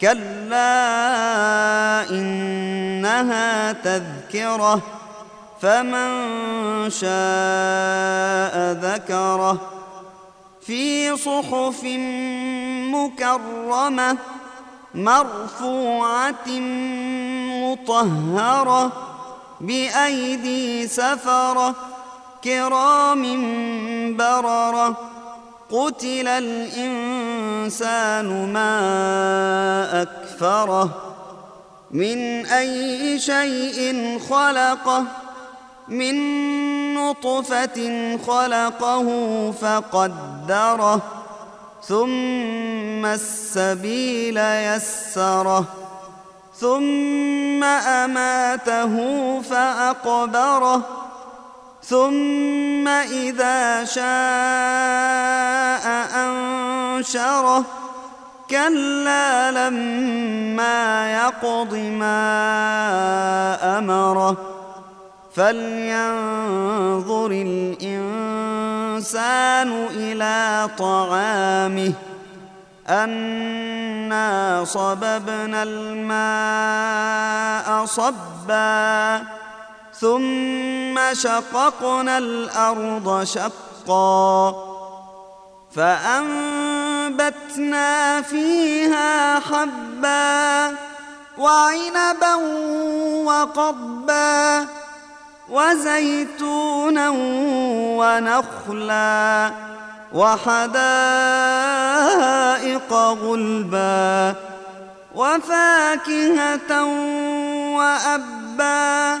كلا إنها تذكرة فمن شاء ذكره في صحف مكرمة مرفوعة مطهرة بأيدي سفرة كرام بررة قتل الإنسان ما أكفره من أي شيء خلقه من نطفة خلقه فقدره ثم السبيل يسره ثم أماته فأقبره. ثم إذا شاء أنشره. كلا لما يقض ما أمره. فلينظر الإنسان إلى طعامه. أنا صببنا الماء صبا. ثم شققنا الأرض شقا فأنبتنا فيها حبا وعنبا وقبا وزيتونا ونخلا وحدائق غلبا وفاكهة وأبا